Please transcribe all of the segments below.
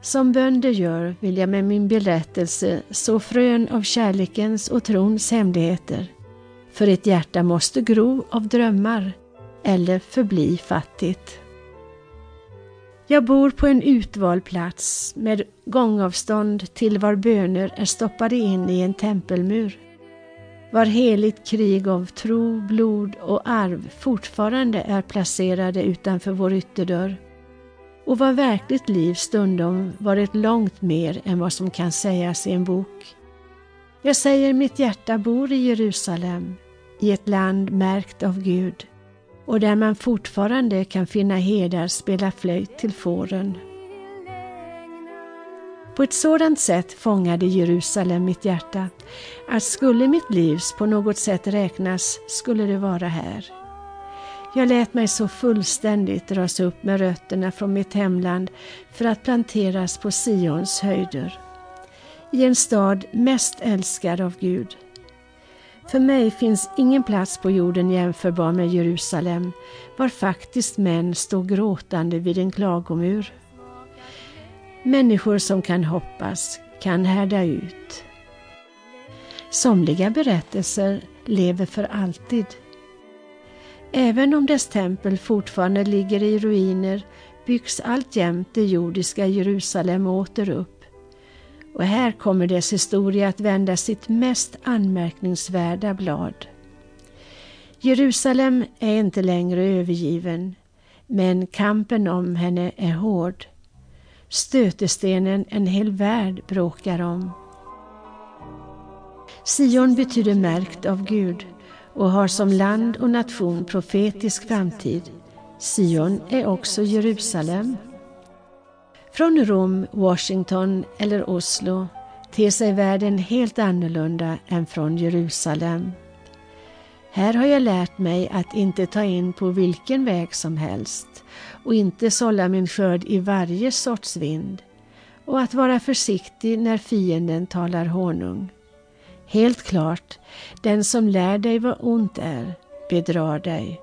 Som bönder gör vill jag med min berättelse så frön av kärlekens och trons hemligheter. För ett hjärta måste gro av drömmar eller förbli fattigt. Jag bor på en utvald plats med gångavstånd till var böner är stoppade in i en tempelmur. Var heligt krig av tro, blod och arv fortfarande är placerade utanför vår ytterdörr och var verkligt liv stundom varit långt mer än vad som kan sägas i en bok. Jag säger mitt hjärta bor i Jerusalem, i ett land märkt av Gud och där man fortfarande kan finna herdar spela flöjt till fåren. På ett sådant sätt fångade Jerusalem mitt hjärta att skulle mitt livs på något sätt räknas skulle det vara här. Jag lät mig så fullständigt dras upp med rötterna från mitt hemland för att planteras på Sions höjder. I en stad mest älskad av Gud. För mig finns ingen plats på jorden jämförbar med Jerusalem, var faktiskt män står gråtande vid en klagomur. Människor som kan hoppas, kan härda ut. Somliga berättelser lever för alltid. Även om dess tempel fortfarande ligger i ruiner byggs alltjämt det jordiska Jerusalem åter upp. Och här kommer dess historia att vända sitt mest anmärkningsvärda blad. Jerusalem är inte längre övergiven, men kampen om henne är hård. Stötestenen en hel värld bråkar om. Sion betyder märkt av Gud och har som land och nation profetisk framtid. Sion är också Jerusalem. Från Rom, Washington eller Oslo ter sig världen helt annorlunda än från Jerusalem. Här har jag lärt mig att inte ta in på vilken väg som helst och inte sålla min skörd i varje sorts vind och att vara försiktig när fienden talar honung. Helt klart, den som lär dig vad ont är bedrar dig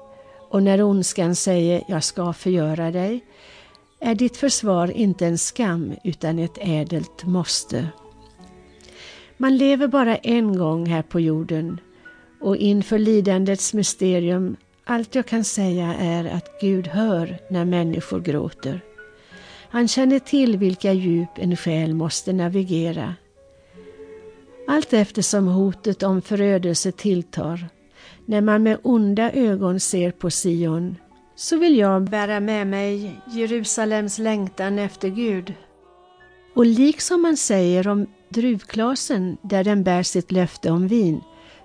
och när ondskan säger jag ska förgöra dig är ditt försvar inte en skam utan ett ädelt måste. Man lever bara en gång här på jorden och inför lidandets mysterium allt jag kan säga är att Gud hör när människor gråter. Han känner till vilka djup en själ måste navigera. Allt eftersom hotet om förödelse tilltar, när man med onda ögon ser på Sion, så vill jag bära med mig Jerusalems längtan efter Gud. Och liksom man säger om druvklasen där den bär sitt löfte om vin,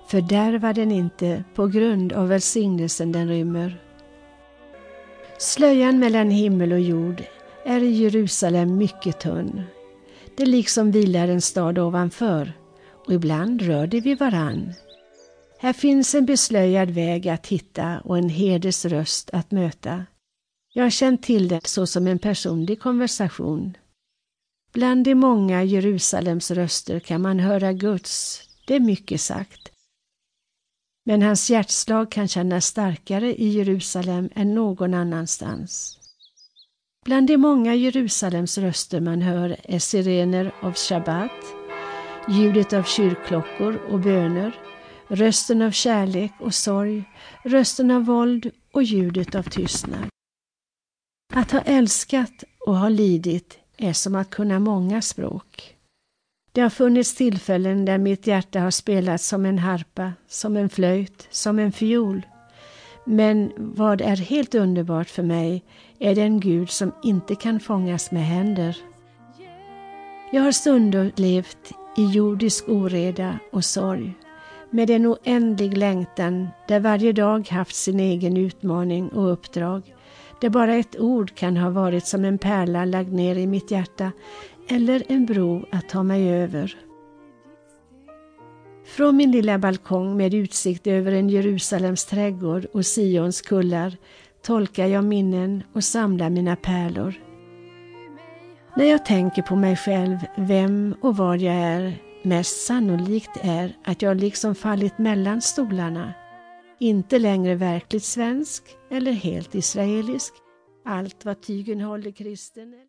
fördärvar den inte på grund av välsignelsen den rymmer. Slöjan mellan himmel och jord är i Jerusalem mycket tunn. Det liksom vilar en stad ovanför och ibland rör vi vid varann. Här finns en beslöjad väg att hitta och en herdes röst att möta. Jag har känt till det såsom en personlig konversation. Bland de många Jerusalems röster kan man höra Guds, det är mycket sagt. Men hans hjärtslag kan kännas starkare i Jerusalem än någon annanstans. Bland de många Jerusalems röster man hör är sirener av shabbat, ljudet av kyrkklockor och böner, rösten av kärlek och sorg, rösten av våld och ljudet av tystnad. Att ha älskat och ha lidit är som att kunna många språk. Det har funnits tillfällen där mitt hjärta har spelat som en harpa, som en flöjt, som en fiol. Men vad är helt underbart för mig är den Gud som inte kan fångas med händer. Jag har stundom levt i jordisk oreda och sorg med en oändlig längtan där varje dag haft sin egen utmaning och uppdrag där bara ett ord kan ha varit som en pärla lagd ner i mitt hjärta eller en bro att ta mig över. Från min lilla balkong med utsikt över en Jerusalems trädgård och Sions kullar tolkar jag minnen och samlar mina pärlor. När jag tänker på mig själv, vem och vad jag är, mest sannolikt är att jag liksom fallit mellan stolarna. Inte längre verkligt svensk eller helt israelisk, allt vad tygen håller kristen.